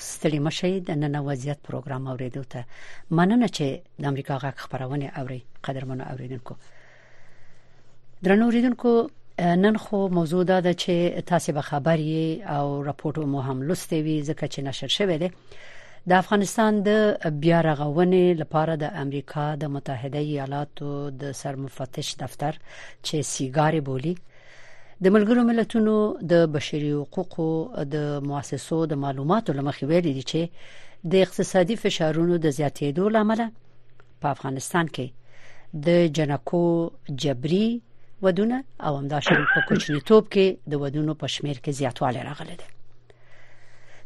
ستړي مشه د نن وضعیت پروګرام اوریدو ته مننه چې د امریکا غږ خبرونه اوري قدرمنو اوریدونکو درنو اوریدونکو نن خو موضوع دا ده چې تاسو به خبر یې او راپورټ مو هم لوستي وي ځکه چې نشر شوی دی د افغانستان د بیا رغونې لپاره د امریکا د متحده ایالاتو د سرمفتش دفتر چې سیګاری بولی د ملګرو ملتونو د بشري حقوقو د مؤسسو د معلوماتو لمخې ویل دي چې د اقتصادي فشارونو د زیاتېدو لامل په افغانستان کې د جنکو جبري ودونه او همداشان په کوچنیتوب کې د ودونو په شمیر کې زیاتوالی راغلی دی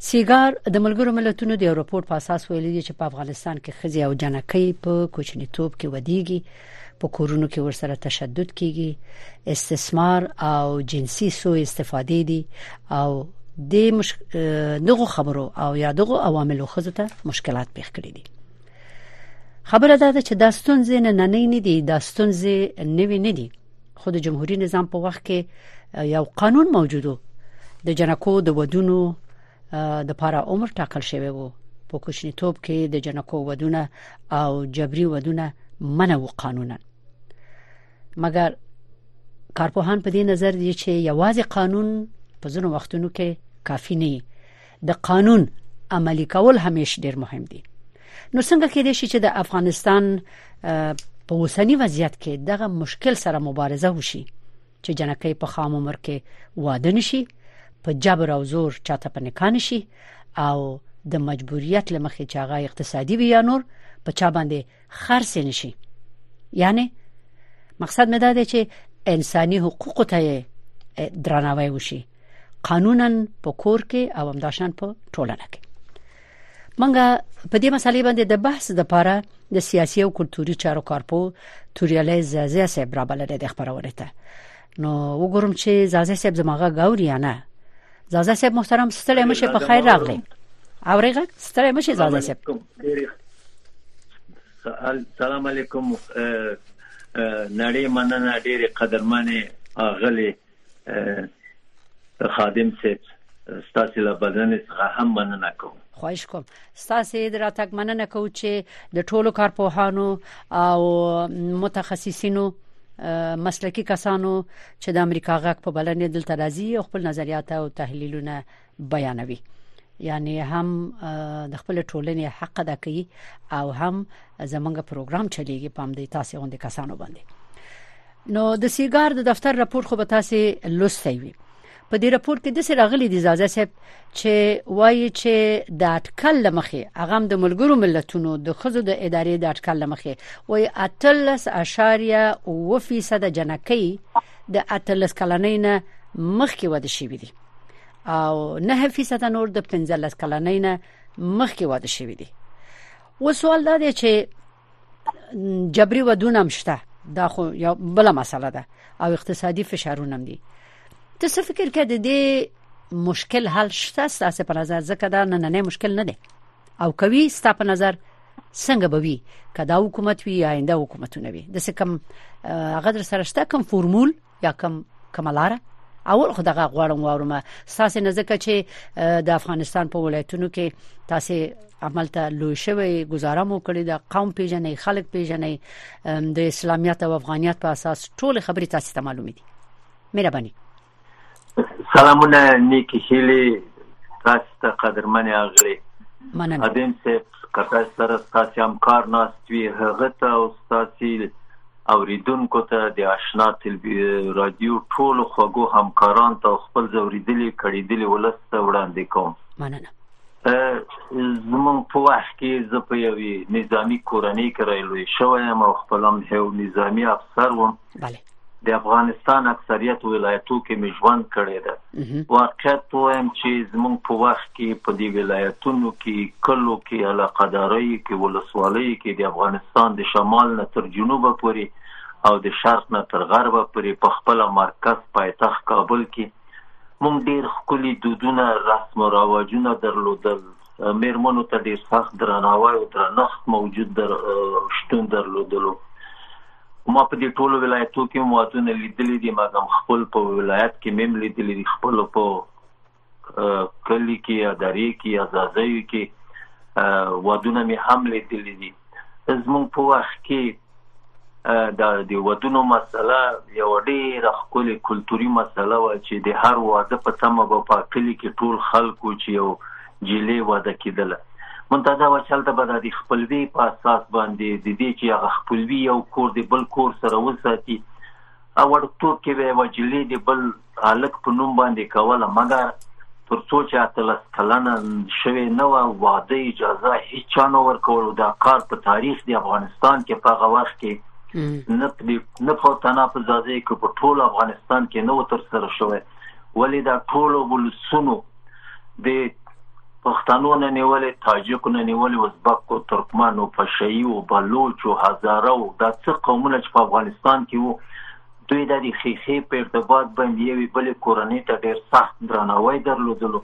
سیګار د ملګرو ملتونو د یو رپورت په اساس ویلي دي چې په افغانستان کې خزي او جنکۍ په کوچنیتوب کې ودیږي په کورونو کې ورسره تشدد کیږي استثمار او جنسي سوء استفادې دي او د مش... دغه خبرو او یا دغه عواملو خزه ته مشکلات پیښ کړي دي خبره دا ده چې دا ستونزې نه نه نه دي دا ستونزې نوې نه دي خو د جمهوریت نظام په وخت کې یو قانون موجودو د جنکو د ودونو د لپاره عمر ټاکل شوی وو په کوچنی توپ کې د جنکو ودونه او جبري ودونه منع و قانونا مګر کارپوهان په دې نظر دي چې یوازې قانون په ځینو وختونو کې کافی نه د قانون عملی کول همیش ډیر مهم دي نو څنګه کې دي چې د افغانستان په اوسنی وضعیت کې دغه مشکل سره مبارزه وشي چې جنکې په خام عمر کې واده نشي په جبر او زور چاته په نکاح نشي او د مجبوریت لمخې چې هغه اقتصادي وي یا نور په چا باندې خرڅ نشي یعنی مقصد مې دا دی چې انساني حقوقو ته درناوی وشي قانونا په کور کې او همداشان په ټولنه کې منګه په دې مسلې باندې د بحث د پاره د سیاسي او کلتوري چارو کارپو توریاله زازه صاحب را بلل د خبرونه ته نو وګورم چې زازه صاحب زماغه غوري نه زازه صاحب محترم ستړی مشه په خیر راغلی اوریګه ستړی مشه زازه صاحب سلام علیکم نړۍ مننه ډېر قدرمنه اغلی خادم صاحب ستاسو له بلنې څخه هم مننه کوم خواهش کوم ستاسو د راتګ مننه کوم چې د ټولو کارپوهانو او متخصصینو مسلکی کسانو چې د امریکا غږ په بلنې دلته راځي او خپل نظریات او تحلیلونه بیانوي یعنی هم د خپل ټولنې حق ادا کوي او هم زمونږ پروګرام چلیږي پام دی تاسو غوندي کسانو باندې نو د سیګار د دفتر راپور خو به تاسو لوستي وي په دې راپور کې د سر اغلي د زازه صاحب چې وایي چې د اټکل لمخې هغه د ملګرو ملتونو د خزو د ادارې د اټکل لمخې وایي اتلس اشاریه او فیصد جنکی د اتلس کلنۍ نه مخکې ود شي دي او 9% نور د 15 کلنۍ نه مخکې واده شوی دي و سوال دا دی چې جبري ودونه هم شته دا خو یو بل مسله ده او اقتصادي فشارونه هم دي ته څه فکر کې د دې مشکل حل شته ستاسو په نظر ځکه دا نه نه مشکل نه دی او کوي ستاسو په نظر څنګه به وي کدا حکومت وي آینده حکومتونه وي د څه کم غدر سره شته کم فرمول یا کوم کومه لار اول خو دغه غواړم واورم ساسې نه ځکه چې د افغانستان په ولایتونو کې تاسو عمل ته لوی شوی گزاره مو کړی د قوم پیژنې خلک پیژنې د اسلامیت او افغانیت په اساس ټول خبرې تاسو ته معلومې دي مهرباني سلامونه نیکی هیلی تاسو ته قدرمن اغلی مننه ادم صاحب سکرتر سره ستاسو همکار ناست وي هغه ته او ستاسو اوریدونکو ته د آشنا رادیو ټولو خوږو همکاران ته خپل زوریدلي کړیدلي ولسته وړاندې کوم مننه زمون په وخت کې زه په یوې نظامی کورنۍ کې راوي شوم او خپلم هیو نظامی افسر وم بله د افغانستان اکثریت ولایتو کې می ژوند کړی دی واقعیت وایم چې زمونږ په وخت کې په دې ولایتونو کې کلو کې علاقه داري کې ولسوالۍ کې د افغانستان د شمال نه تر جنوب پورې او د شرق نه تر غرب پورې په خپل مرکز پایتخت کابل کې مونږ ډیر خولي دودونه رسم او رواجونه درلودل میرمنو ته ډیر سخت درناوی او درنښت موجود در شتون درلودلو ما په دې ټولو ولایتو کې هم وادونه لیدلي دي مګم خپل په ولایت کې مم لیدلي دي خپل په کلی کې یا درې کې یا ځاځیو کې وادونه مې هم لیدلي دي زموږ په وخت کې دا د ودونو مسله یو ډیر خپل کلتوري مسله و چې د هر واده په تمه په کلی کې ټول خلکو چې یو جیلې واده کېدله منتظر و چلته به د خپلوي په اساس باندې د دې چې هغه خپلوي یو کور دی بل کور سره وساتي او ورکتوب کې به وجلې دی بل الک په نوم باندې کوله مګر تر څو چې اتلس کلن شوی نو واده اجازه هیڅ چا نه ورکول دا کار په تاریخ دی افغانستان کې په هغه وخت کې نه په نه په تنا په ځای کې په ټول افغانستان کې نو تر سره شوی ولې دا ټول ولسونو د پښتنو نه نیولې تاجکو نه نیولې ازبکو ترکمنو پشیو بلوچو هزارو دا څه قومونه چې په افغانستان کې وو دوی د دې خيخي په ارتباط باندې یوې بلې کورنۍ ته ډېر سخت درناوی درلودلو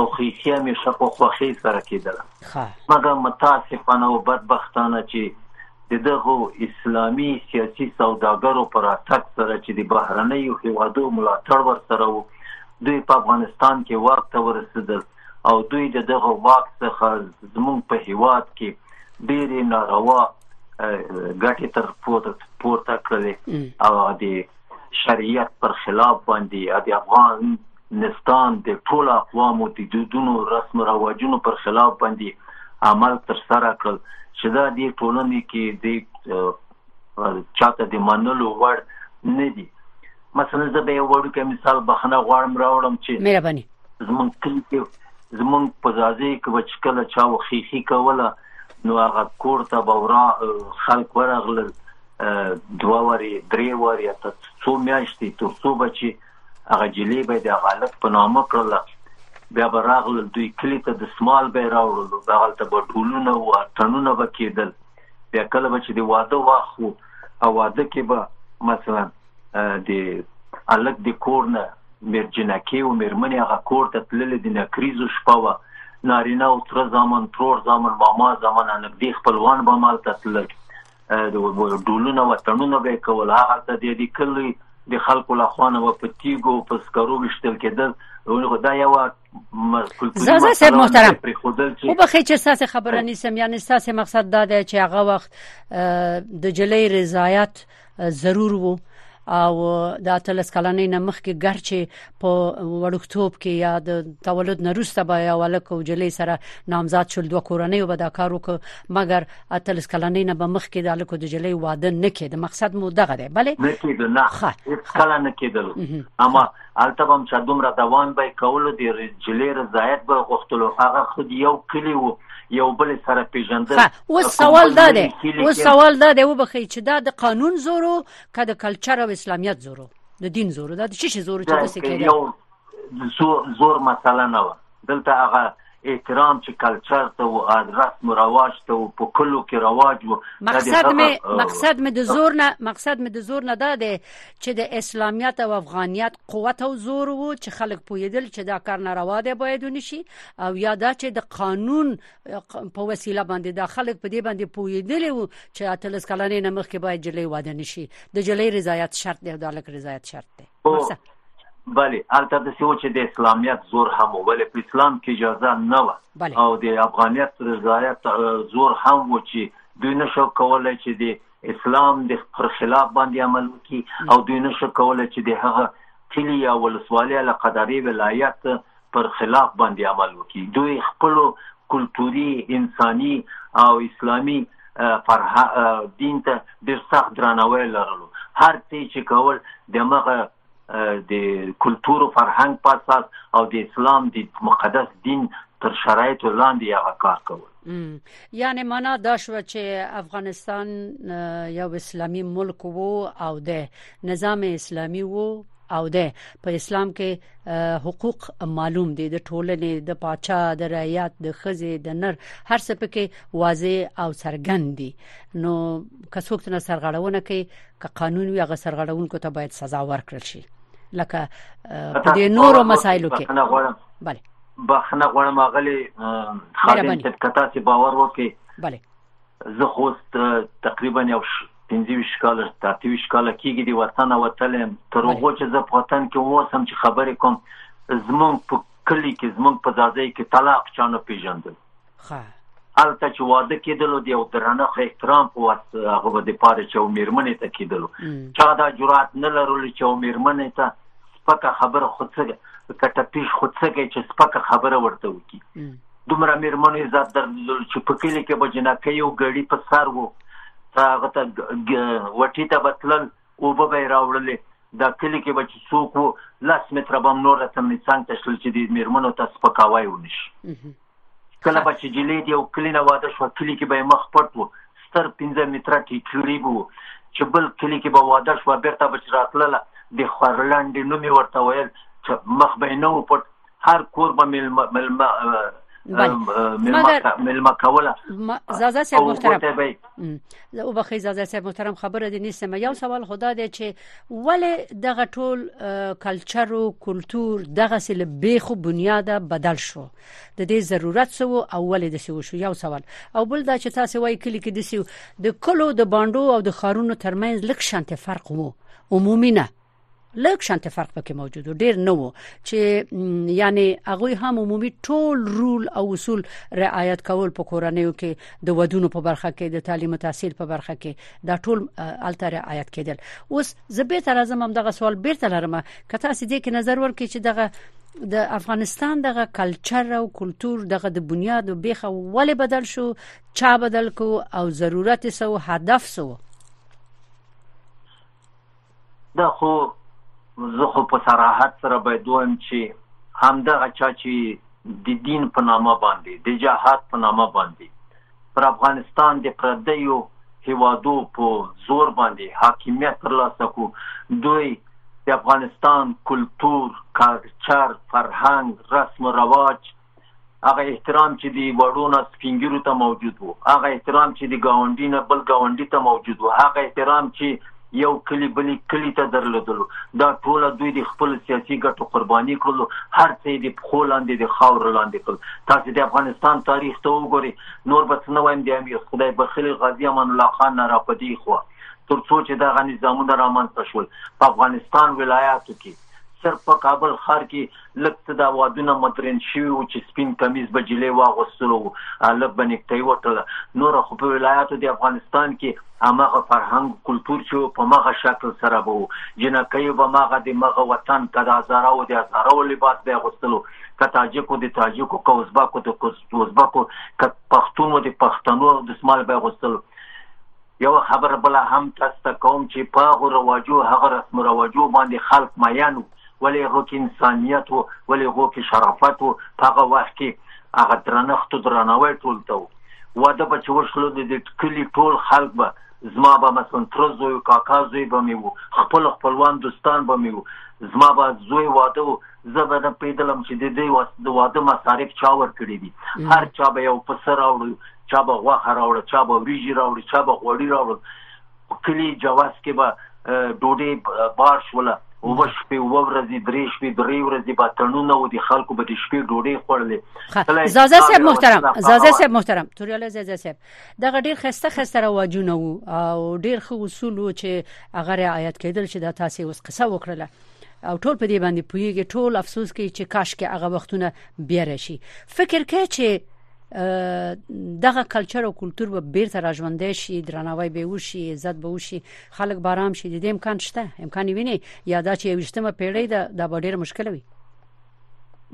او خيخي همیشه په خوښۍ سره کېدله مګر متاسفانه او بدبختانه چې د دغو اسلامي سیاسي سوداګرو په راتګ سره چې د بهرنیو هیوادو ملاتړ ورسره و، دوی په افغانستان کې واک ته ورسیدل او دوی د دغه واک څخه زموږ په هیواد کې ډیرې ناروا ګټې تر پورته کړلې او د شرعیت پر خلاف باندې د افغان نستان د ټولو اقوامو د دودونو رسم و رواجونو پر خلاف باندې عمل تر سره کړل چې دا د ټولنې کې د چاته د منلو وړ نه دي مثلا زه به یو وړوکی مثال بخنه غواړم راوړم چې مهرباني زمونږ کلی کې زمونږ په ځاځي کې به چې کله چا وخیخي کوله نو هغه کور ته به ورا خلک ورغلل دوه واري درې واري ته څو میاشتې تر څو بچي هغه جلۍ به یې د غالب په نامه کړله، بیا به راغلل دوی کلي ته دستمال به یې راوړلو، هغلته به ډولونه وو، اتڼونه به کېدل، بیا کله به چې د واده وخت وو او واده کې به مثلا د هلک د کور نه مېر جینکې او مېرمنې هغه کور ته تللې د نکریزو شپه وه، نارینه او تره زامن، ترور زامن، ماما زامن او نږدې خپلوان به هملته تلل، د ډولونه وطنونه به کول هغه ته د دې کلی د خلکو له خوانه و په تیګو په سکرو وشتل کېدل نو دا یو زازا صاحب محترم او به خیر چې خبره نیسم یعنی تاسو مقصد دا دی چې هغه وخت د جلې رضایت ضرور وو او د اتلس کلنې نمخ کې ګرچه په وړوکتوب کې یا د تولد نروسته به یا ولک او جلی سره نامزاد شول دوه کورنۍ به دا کار وکړ مګر اتلس کلنې نه به مخ کې د الکو د جلی واده نه کېد مقصد مو دغه دی بلې نه کېد نه هیڅ کله نه کېدل اما البته هم چې دومره دوام به کول د جلی رضایت به غوښتلو هغه خود یو کلی وو یو بل سره پیژندل او سوال دا دی او سوال دا دی وبخښي چې دا د قانون زورو کده کلچر او اسلامیت زورو د دین زور دا چې شي زور چې د سکه زور زور مسله نه و دلته هغه احترام چې کلچر ته او رسم و رواج ته او په کلو کې رواج وو مقصد می مقصد می د زور نه مقصد می د زور نه ده چې د اسلامیت او افغانیت قوت او زور وو چې خلک پویدل چې دا کار ناروا دی باید ونشي او یا دا چې د قانون په وسیله باندې دا خلک په دې باندې پویدل وو چې اتلس کلنې نه مخکې باید جلې واده نشي د جلې رضایت شرط دی او د الک رضایت شرط دی بله البته د سیو چې د اسلامیت زور هم ولې په اسلام کې اجازه نه و او د افغانیت رضایت زور هم و چې دوی نشو کولای چې د اسلام د پر خلاف باندې عمل وکړي او دوی نشو کولای چې د هغه کلی یا ولسوالۍ له قدرې ولایت پر خلاف باندې عمل وکړي دوی خپلو کلتوري انساني او اسلامي فرح دین ته ډیر سخت درناوی لرلو هر څه چې کول د مغه د کلچور او فرهنګ په اساس او د اسلام د مقدس دین تر شرایطو لاندې هغه کار کول یعنی معنا دا شو چې افغانستان یو اسلامی ملک وو او د نظام اسلامی وو او د په اسلام کې حقوق معلوم دي د ټولنې د پاچا د رعیت د خزې د نر هر څه پکې واضح او څرګند دي نو که څوک تر سرغړونه کوي که قانون وي هغه سرغړونکو ته باید سزا ورکړل شي لکه په دې نورو مسایلو کې بله بخنه غواړم اغلی خادم صاحب که تاسو باور وکړئ بله زه خو تقریبا یو 25 کال ترتیب کال کېږي د وطن وتلم تر هغه چې زه په وطن کې ووسم چې خبرې کوم زمونږ په کلی کې زمونږ په ځاځي کې طلاق چانه پیژندل خا الته چې واده کېدلو دی او درنښت او احترام په واسطه هغه به د پاره چې او میرمنې ته کېدلو چا دا جرأت نه لرل چې او میرمنې ته سپکه خبره خود څه کټه پیش خود څه کې چې سپکه خبره ورته وکي دومره میرمنې عزت درلود چې په کلی کې به جنکه یو غړي په سر وو هغه ته وټی ته بتلل او به راوړلې دا کلی کې به چې څوک وو لاس متر به نور ته نه څنګه تشل چې د میرمنو ته سپکاوی ونشي کله به چې جلې دی او کلی نه واده شو کلی کې به مخ پټ وو ستر 15 متره ټیټړي بو چې بل کلی کې به واده شو بیرته به راتلله د خورلند نومي ورته ویل چې مخ به نه و پټ هر کور به مل مل مل مل کوله زازا سي محترم او بخی زازه صاحب محترم خبره دي نیسم یو سوال خدا دی چې ولې دغه ټول کلچر او کلچر دغه سل به خو بنیاد بدل شو د دې ضرورت سو او ولې د سو شو یو سوال او بل دا چې تاسو وایي کلی کې د سو د کلو د باندو او د خارونو ترمنځ لک شانته فرق وو عمومي نه لږ شانته فرق پکې موجود و ډیر نه و چې یعنی هغه هم عمومي ټول رول او اصول رعایت کول په کورنیو کې د ودونو په برخه کې د تعلیم او تحصیل په برخه کې دا ټول الته رعایت کېدل اوس زه به تر ازم هم دغه سوال بیرته لرم که تاسو دې کې نظر ورکړئ چې دغه د افغانستان دغه کلچر او کلچر دغه د بنیاد او بیخه ولې بدل شو چا بدل کو او ضرورت سو هدف سو دا خو زه خو په صراحت سره باید وایم چې همدغه چا چې د دین په نامه باندې د جهاد په نامه باندې پر افغانستان د پردیو هیوادو په زور باندې حاکمیت ترلاسه کو دوی د افغانستان کلچر فرهنګ رسم و رواج هغه احترام چې دی وړو نه سپینګیرو ته موجود وو هغه احترام چې دی گاونډي نه بل گاونډي ته موجود وو هغه احترام چې یو کلی بلی کلی ته درلودلو دا ټول دوی د خپل سیاسي ګټو قرباني کړلو هر څه د پخو لاندې د خاور لاندې کړل تاسو د افغانستان تاریخ ته وګورئ نور به څه نه وایم د امیر خدای بخیل غازی امان الله خان نه را پدی خو تر څو چې دا غني زمونه رامنځته شول په افغانستان ولایاتو کې صرف په کابل ښار کې لږ څه دا وادونه مدرن شوي وو چې سپین کمیز به جلې واغوستلو لږ به نکټۍ وټله نور خو په ولایاتو د افغانستان کې همغه فرهنګ کلتور چې په مغه شکل سره به وو جنکۍ به مغه د مغه وطن که د هزاراو د هزاراو لباس به اغوستلو که تاجکو د تاجکو که ازبکو د ازبکو که پښتونو د پښتنو دسمال به اغوستلو یوه خبره بله هم تاسو ته کوم چی په هغو رواجو هغه رسم و رواجو باندی خلق میین وو ولی هغو کی انسانیت وو ولی هغو کی شرافت وو په هغه وخت کی هغه درنښت و درناوی ټول ته وو واده به چی وشلو نو دی کلی ټول خلق به زما به مثلا تره زوی کاکا زوی به می وو خپل خپلوان دوستان به می وو زما به زوی واده وو زه به نه پیدلم چې د دې د واده مصارف چا ور کړی دي هر چا به یو پسر راوړو چا به غوخه راوړو چا به وریجی راوړو چا به غوړی راوړو کلی جواز کې به ډوډۍ بار شوله او شپې او ورځې درې شپې درې ورځې به تړونه او د خلکو به د شپې ډوډۍ خوړلې زازه صاحب محترم زازه صاحب محترم توریاله زازه صاحب دا ډیر خسته خسته رواجونه وو او ډیر خو اصول وو چې هغه رعایت کېدل چې دا تاسو اوس قصه وکړه او ټول په دې باندې پویږي ټول افسوس کوي چې کاش کې هغه وختونه بیا راشي فکر کوي چې دغه کلچر او کلچر به بیرته راژوندې شي درناوی به وشي عزت به وشي خلک بارام شي د امکان شته امکان ویني یا دا چې 20مه پیړۍ ده دا به ډیر مشکل وي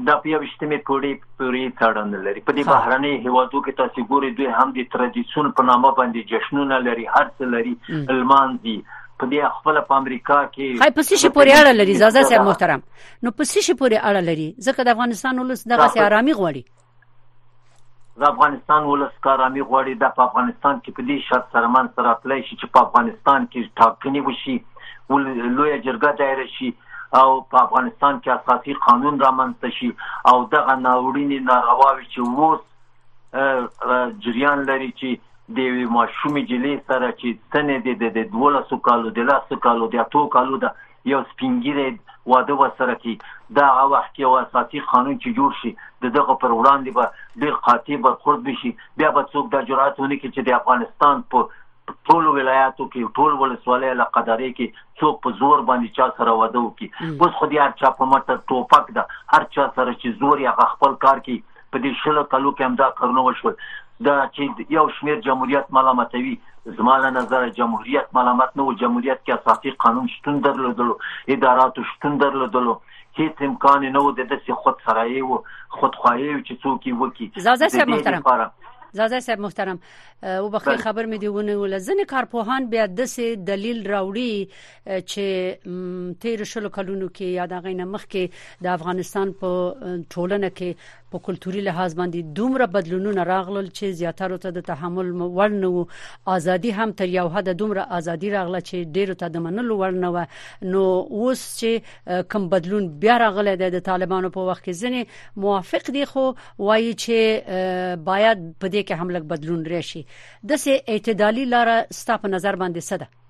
دا په یوشتمې پوړې پورې تړنه لري په دې بهرنۍ هیوادو کې تاسو ګوري دوی هم د ترادیسیون په نامه باندې جشنونه لري هر څه لري المانځي په دې خپل په امریکا کې هاي پسې شي پورې اړه لري زازا صاحب محترم نو پسې شي پورې اړه لري ځکه د افغانستان ولس دغه سي آرامي غواړي د افغانستان ولس که آرامي غواړي دا په افغانستان کې په دې شرط سره منځته راتلی شي چې په افغانستان کې ټاکنې وشي لویه جرګه دایره شي او په افغانستان کې اساسي قانون رامنځته شي او دغه ناوړینې نارواوې چې اوس جریان لري چې د یوې ماشومې جلې سره چې ستنې د دولسو کالو د لاسو کالو د اتو کالو ده یو سپین ږیری واده ورسره کوي دا هغه وخت کې یو اساسي قانون چې جوړ شي د دغه پر وړاندې به ډیر قاطع برخورد بشي بیا به څوک دا جرأت ونه کړي چې د افغانستان په ټول ولایاتو کې ټول ولسوالۍ له قدارې کې څوک په زور باندې چا سره واده وکړي اوس خو د هر چا په مټ ټوپک ده هر چا سره چې زور یا خپل کار کوي په دې شلو کلو کې همدا کارونه وشول دا چې یو شمیر جمهوریت ملامتوي زما له نظر جمهوریت ملامت نه و جمهوریت کې اساسي قانون شتون درلودلو ادارات شتون درلودلو هیڅ امکان نه و د داسې خود سرایي و خود خواهي چې څوک یې وکي زازه صاحب محترم زازه صاحب محترم وبخښه خبر مې دیونه ولزنه کارپوهان بیا د سه دلیل راوړي چې تیر شلو کلونو کې یا د غینه مخ کې د افغانستان په ټولنه کې په کلتوري لحاظ باندې دومره بدلونونه راغلل چې زیاتره ته د تحمل وړ نه وو ازادي هم تر یو حد دومره ازادي راغله چې ډیرو ته د منلو وړ نه و نو اوس چې کم بدلون بیا راغلی دی د طالبانو په وخت کې ځنې موافق دي خو وایي چې باید په دې کې هم لږ بدلون راشي د سه اعتدالي لار ستاسو نظر باندې څه ده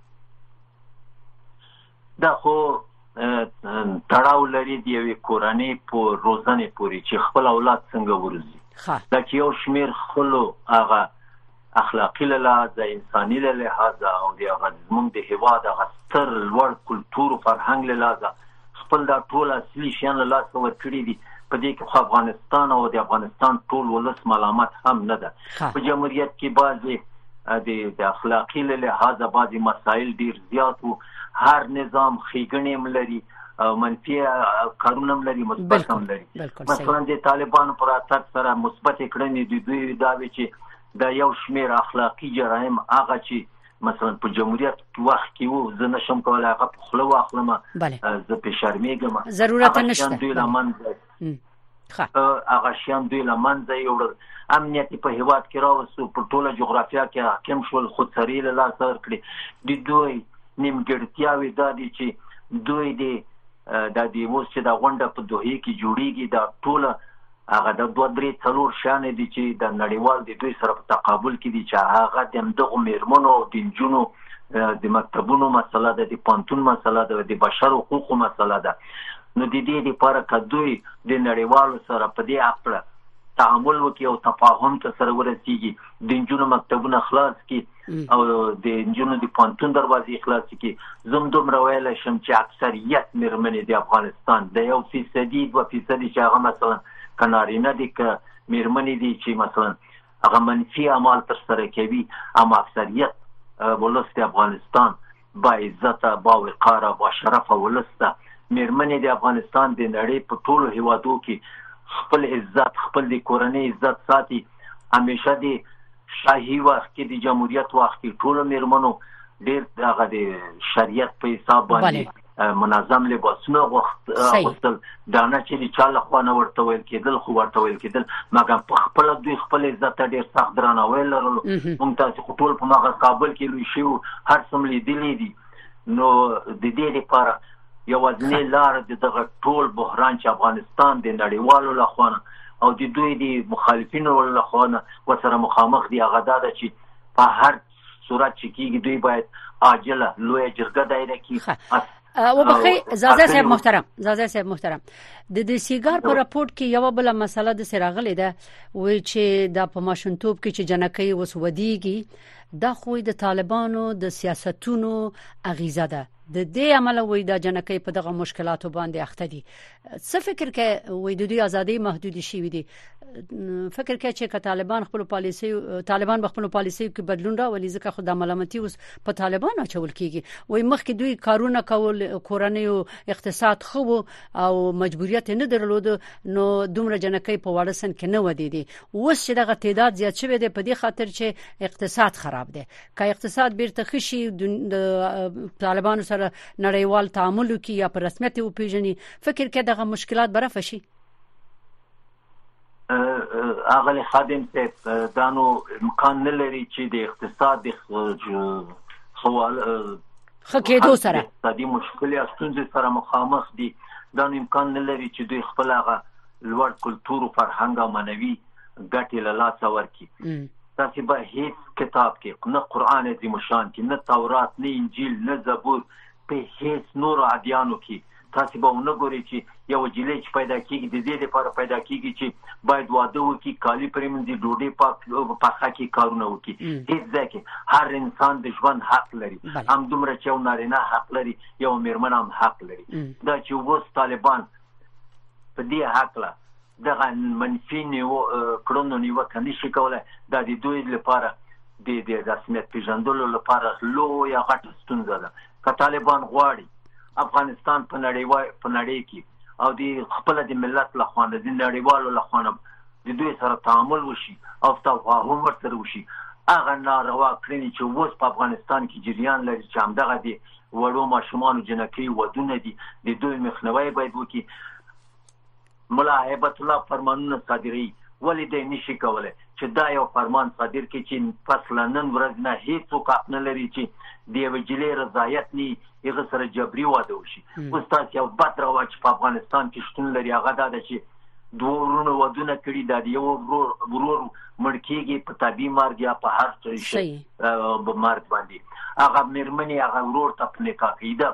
دا خو تړاو لري د یوې کورنۍ په روزنې پورې چې خپل اولاد څنګه ورزي دا چې یو شمیر خلو هغه اخلاقی له لحاظه انساني له لحاظه او د هغه زمونږ د هوا د غستر لوړ کلچر او فرهنګ له لحاظه خپل دا ټول اصلي شیان له لاسه ورکړي دي په دې کې خو افغانستان او د افغانستان ټول ولس ملامت هم نه ده په جمهوریت کې بعضي د د اخلاقی له لحاظه بعضي مسایل ډیر زیات وو هر نظام خېګنې ملري منفي کارونه هم لري مثبت هم لري مثلا د طالبانو پر اتاک سره مثبت کړنې د دوی دا وی چې د یو شمیر اخلاقی جرایم هغه چې مثلا په جمهوریت وخت کې وو زه نشم کولای هغه په خله واخلم زه په شرمېږم ضرورت نشته دوی لمن هغه شیان دوی لمن ځای وړل امنیت په هیواد کې راوستو په ټوله جغرافیا کې حاکم شول خود سری له لاس ورکړي د دوی نیمګړتیاوي دا دي چې دوی د د دې اوس چې دا غونډه په دوه کې جوړیږي دا ټوله هغه د دوه درې څلور شیان دي چې د نړیوال د دوی سره په تقابل کې دي چې هغه د همدغو میرمنو او د نجونو د مکتبونو مسله ده د پانتون مسله ده د بشر حقوقو مسله ده نو د دې لپاره که دوی د نړیوالو سره په دې اړه تعامل وکړي او تفاهم ته سره ورسیږي د نجونو مکتبونه خلاص کړي او د نجونو د پانتون دروازې خلاص کی زم دومره ویل شم چې اکثریت مرمنې د افغانستان د یو فیصدي دو فیصدي چې هغه مثلا کنارینه دي که مرمنې دي چې مثلا هغه منفي اعمال تر سره کوي اما اکثریت ولست افغانستان با عزته، با وقاره، با شرفه ولس ده. میرمنې د افغانستان د نړۍ په ټولو هیوادو کې خپل عزت، خپل د کورنۍ عزت ساتي. همیشه د شاهي وخت کې د جمهوریت وخت کې ټولو میرمنو ډیر دغه د شریعت په حساب باندې منظم لباسونه غوښتل دانه چې د چا له خوا نه ورته ویل کېدل خو ورته ویل کېدل مګر په خپل دوی خپل عزت ته ډېر سخت درناوی لرلو مونږ تاسو خو ټول په مغه کابل کې لوي شو هر څوم لیدلې دي نو د دې لپاره یو ځنې لار د دغه ټول بحران چې افغانستان د نړیوالو لخوا او د دوی د مخالفینو لخوا وسره مخامخ دي هغه دا چې په هر صورت چې کیږي دوی باید عاجله لوی جرګه دایره کی او بخې زازه صاحب محترم زازه صاحب محترم د دې سیګار په راپورټ کې یو بل مسله د سراغلې ده وای چې د په ماشنتوب کې چې جنکې وسوديږي دا خو د طالبانو د سیاستونو اغیزه ده د دې عمل وای د جنکې په دغه مشکلاتو باندې اخته دي څه فکر کې وې د دوی ازادي محدود شي وي دي فکر کې چې طالبان خپل پالیسي طالبان به خپل پالیسي کې بدلون راولي ځکه خو د ملامتي اوس په طالبان اچول کیږي وای مخکې دوی کارونه کول کورنۍ او اقتصاد خو او مجبوریت نه درلود نو دومره جنکې په وړه سن کې نه ودی دي اوس چې دغه تعداد زیات شوی دی په دې خاطر چې اقتصاد خراب دی که اقتصاد بیرته ښه شي د طالبانو سره نړیوال تعامل وکړي یا په رسمیت وپیژني فکر کې دغه مشکلات برف شي اغلی خادم صاحب دا نو امکان نه لري چې د اقتصاد د سوال خکېدو سره اقتصادي مشکل یا ستونزې سره مخامخ دي دا نو امکان نه لري چې دوی خپل هغه لوړ کلچر او فرهنګ او معنوي ګټې له لاسه ورکړي تاسو به هیڅ کتاب کې نه قران عظیم شان کې نه تورات نه انجیل نه زبور په هیڅ نور ادیانو کې تاسو به ونه ګورئ چې یو جلی چې پیدا کیږي د دې لپاره پیدا کیږي چې باید واده وکړي کالی پرېمنځي ډوډۍ پاک پخه کې کارونه وکړي هیڅ ځکه هر انسان د ژوند حق لري هم دومره چې یو نارینه حق لري یو میرمن هم حق لري دا چې وس طالبان په دې حق له دغه منفي نیو کړنو نیوکه نشي کولای دا د دوی لپاره د د رسمیت پیژندلو لپاره لویه غټه ستونزه ده که طالبان غواړي افغانستان په نړۍ په نړۍ کې او د خپل د ملت له خوانه د نړیوالو له خوانه د دوی سره تعامل وشي او تفاهم ورسره وشي هغه ناروا کړنې چې اوس په افغانستان کې جریان لري چې همدغه دي وړو ماشومان جنکې ودونه دي د دوی مخنیوي باید وکړي ملا هیبت الله فرمانونه صادروي ولې دی نشي کولای چې دا یو فرمان صادر کړي چې پس له نن ورځ نه هیڅوک حق نه لري چې د یوې جلې رضایت نه هغه سره جبري واده وشي اوس تاسو یو بد رواج په افغانستان کې شتون لري هغه دا ده چې دوه ورونو ودونه کړي دا یو ورور ورور مړکیږي په طبي مرګ یا په هر څه شي په مرګ باندې هغه مرمنې هغه ورور ته په نکاح کې ده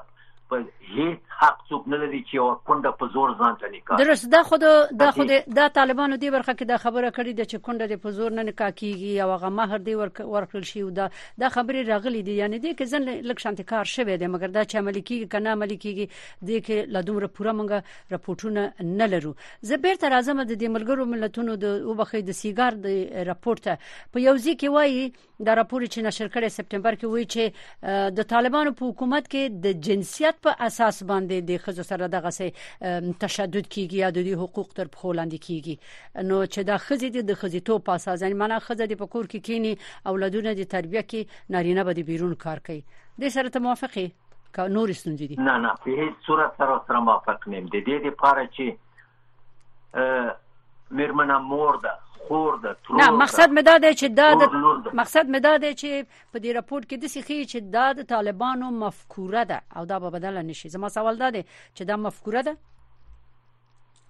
په هیڅ حق څوک نه لري چې یو کونډه په زور ځان ته نکاح درس دا خود دا خود دا طالبانو دی برخه کې دا خبره کړې ده چې کونډه د په زور نه نکاح کیږي او هغه مہر دی ورکړل شي او دا دا خبره راغلي دي یعنی دې کې ځن لک شانتي کار شوی دی مګر دا چې عملي کیږي کنه عملي کیږي دې کې لا دومره پوره مونږ راپورټونه نه لرو زه بیرته راځم د دې ملګرو ملتونو د وبخې د سیګار د راپورټ په یو ځای کې وایي دا راپور چې نشر کړي سپټمبر کې وایي چې د طالبانو په حکومت کې د جنسیت په اساس باندې د خزو سره دغه سي تشدد کیږي یا د دې حقوق تر پخو لاندې کیږي نو چې دا خزې د خزې تو په اساس یعنی معنا خزې د پکور کې کینی اولادونه د تربیه کې نارینه به د بیرون کار کوي د سره ته موافقه که نور ستونزې دي نه نه په هیڅ صورت سره سره موافق نیم د دې لپاره چې میرمنه مور ده خور ده ترور نه مقصد مې دا دی چې دا د مقصد مې دا دی چې په دې راپورټ کې د سخی چې دا د طالبانو مفکوره ده او دا به بدل نشي زما سوال دا دی چې دا مفکوره ده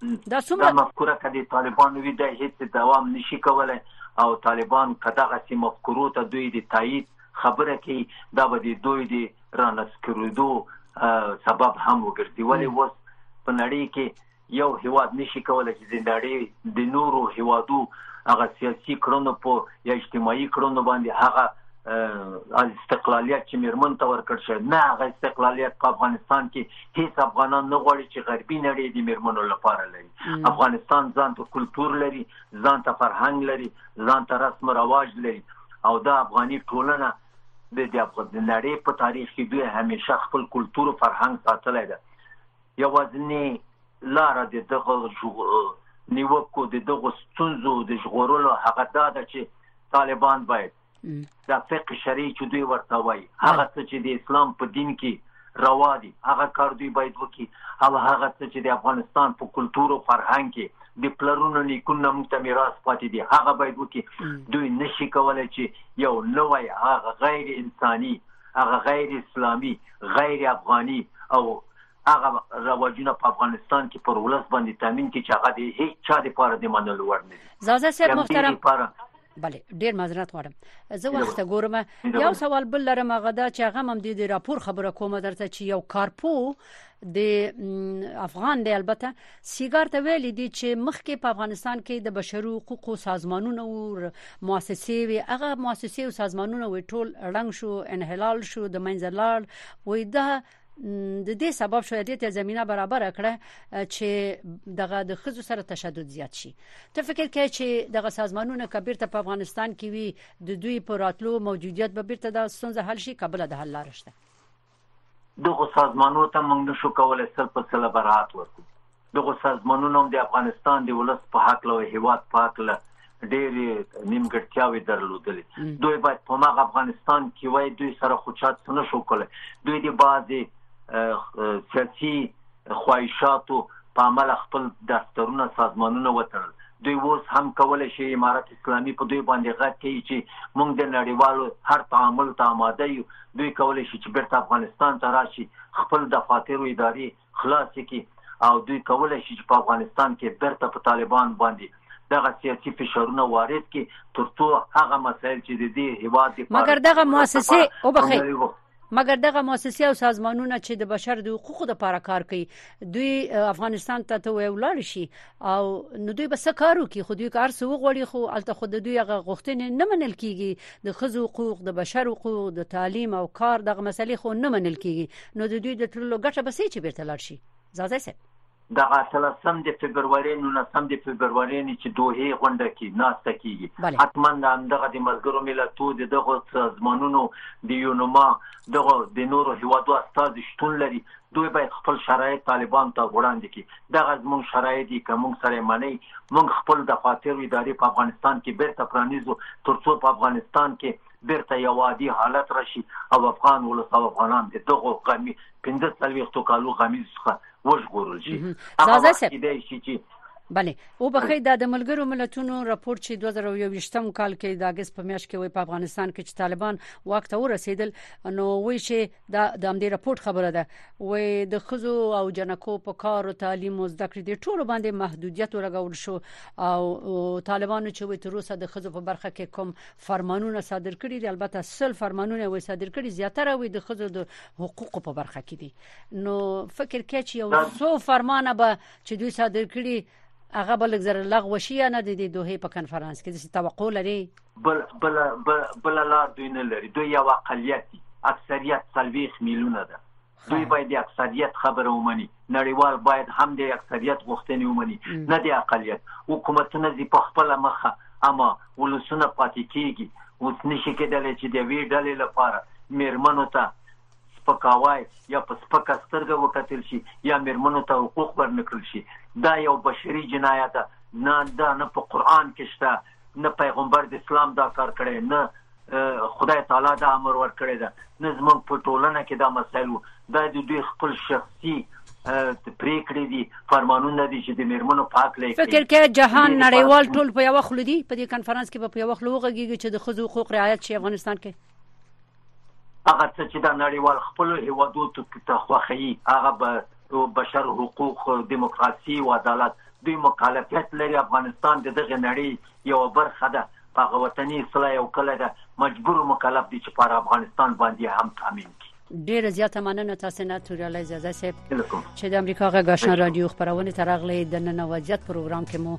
دا څومره دا مفکوره کدي طالبانو وی د هیڅ دوام نشي کولای او طالبان کداغه سي مفکورو ته دوی د تایید خبره کوي دا به دوی د رانسکرېدو سبب هم وګرځي ولې وس په نړۍ کې یو هیواد نشي کولای چې د نړۍ د نورو هیوادو هغه سیاسي کړنو په یا اجتماعي کړنو باندې هغه استقلالیت چې میرمن ته ورکړ شي نه هغه استقلالیت په افغانستان کې هیڅ افغانان نه غواړي چې غربي نړۍ د میرمنو لپاره لري افغانستان ځان ته کلچر لري ځان ته فرهنګ لري ځان ته رسم رواج لري او دا افغاني ټولنه د دې افغان د نړۍ په تاریخ کې دوی همیشه خپل کلتور او فرهنګ ساتلی دی یوازنی لار د دغه نیوکو د دغه ستونزو د ژغورلو هغه دا ده چې طالبان باید د فقه شرعي چې دوی ورته وایي هغه څه چې د اسلام په دین کې روا دي هغه کار دوی باید وکړي او هغه څه چې د افغانستان په کلتور او فرهنګ کې د پلرونو نیکونو موږ ته میراث پاتې دي هغه باید وکي دوی نشي کولای چې یو نوې هغه غیر انساني هغه غیر اسلامي غیر افغاني او هغه رواجونه په افغانستان کې پر ولس باندې تامین کې چې هغه د هیڅ چا لپاره د منلو وړ نه دي زازه صاحب محترم بله ډیر معذرت غواړم زه وخت ګورم یو سوال بل لرم هغه دا چې هغه هم د راپور خبره کوم درته چې یو کارپو د افغان دی البته سیګار ته ویل دي چې مخکې په افغانستان کې د بشري حقوقو سازمانونه او مؤسسې وي هغه مؤسسې او سازمانونه وي ټول رنګ شو انحلال شو د منځلار وې دا د دې سبب شو دې ته زمينه برابر کړه چې دغه د خزو سره تشدد زیات شي ته فکر کوي چې دغه سازمانونه کبیر ته په افغانستان کې وي د دوی پر راتلو موجودیت به بیرته د سنځ حل شي قبل د حل لارښته دغه سازمانونو ته موږ نشو کولای سل په سل برات ورکو دغو سازمانونو هم د افغانستان د ولس په حق له هیواد په حق له ډېری نیمګړتیاوې درلودلې دوی باید په مغ افغانستان کې وای دوی سره خو چات نه شو کولای دوی د بازي سیاسي خواهشاتو په عمل خپل دفترونه سازمانونه وتړل دوی اوس هم کولای شي امارات اسلامي په دوی باندې غږ کوي چې موږ د نړیوالو هر تعامل ته آماده یو دوی کولای شي چې بیرته افغانستان ته راشي خپل دفاتر او اداري خلاصې کړي او دوی کولای شي چې په افغانستان کې بیرته په طالبانو باندې دغه سیاسي فشارونه وارد کړي ترڅو هغه مسایل چې د دې هیواد لپاره مګر دغه مؤسسه وبخي مګر دغه مؤسسې او سازمانونه چې د بشر د حقوقو لپاره کار کوي دوی افغانستان ته ته ولاړ شي او نو دوی به څه کار وکړي خو دوی کار څه وغوړي خو الته خو د دوی هغه غوښتنې نه منل کیږي د خزو حقوق د بشر حقوق د تعلیم او کار دغه مسلې خو نه منل کیږي نو د دوی د تللو ګټه به څه چې بیرته لاړ شي ځاځي صاحب د اتلسم د فبروري نولسم د فبروري نه چې دوه غونډه کې ناسته کیږي حتما د همدغه د ملګرو ملتو د دغه سازمانونو د یونما دغه د نورو هیوادو استاد شتون لري دوی باید خپل شرایط طالبانو ته وړاندې کړي، دغه زموږ شرایط دي، که موږ سره یې منئ، موږ خپل دفاتر او ادارې په افغانستان کې بېرته پرانیزو، تر څو په افغانستان کې بېرته یو عادي حالت راشي او افغان ولس او افغانان د دغو غمي پنځه څلوېښتو کالو غمیزو څخه وژغورل شي. هغه وخت کېدای شي چې بله وبخښئ دا د ملګرو ملتونو راپور چې 2021 کال کې د اګست په میاشت کې وي په افغانستان کې چې طالبان واک ته ورسېدل نو وایي چې دا د امدې رپورت خبره ده وې د خزو او جنکو په کار او تعلیم او زده کړې د ټولو باندې محدودیت ولګول شو او طالبانو چې وې تر اوسه د خزو په برخه کې کوم فرمانونه صادر کړي دي البته سل فرمانونه وې صادر کړي زیاتره وې د خزو د حقوقو په برخه کې دي نو فکر کې چې یو څو فرمانه به چې دوی صادر کړي هغه بل زر لغوه شي یا نه د دې دوه په کنفرانس کې د توقع لري بل بل بل لار دوی نه لري دوی یو اقلیت دي اکثریت 30 میلیونه ده دوی باید د اکثریت خبره ومني نړیوال باید هم د اکثریت غوښتنې ومني نه د اقلیت حکومتونه دې په خپل مخه اما ولسونه پاتې کیږي اوس نشي کېدلی چې د وی ډلې لپاره میرمنو ته سپکاوی یا په سپکه سترګه وکتل شي یا میرمنو ته حقوق ورنکړل شي دا یو بشري جنایت ده نه دا نه په قران کې شته نه پیغمبر د اسلام دا کار کړی نه خدای تعالی دا امر ورکړی ده نه زموږ په ټولنه کې دا مسایل وو دا د دوی خپل شخصي پریکړې دي فرمانونه دي چې د میرمنو په حق لای فکر کې جهان نړیوال ټول په یو خلو دي په دې کانفرنس کې په یو خلو غږیږي چې د خزو حقوق رعایت شي افغانستان کې هغه څه چې دا نړیوال خپل هیوادو ته خوخی هغه به بشر حقوق دیموکراسي او عدالت دوی مکلفیت لري افغانستان د دغه نړۍ یو برخه ده هغه وطني اصلاح او کله ده مجبور مکلف دي چې پر افغانستان باندې هم تامین کړي ډیره زیاته مننه تاسو نه توریاله اجازه سه چې د امریکا غږ آشنا رادیو خبرونه ترغلې د نن وضعیت پروګرام کې مو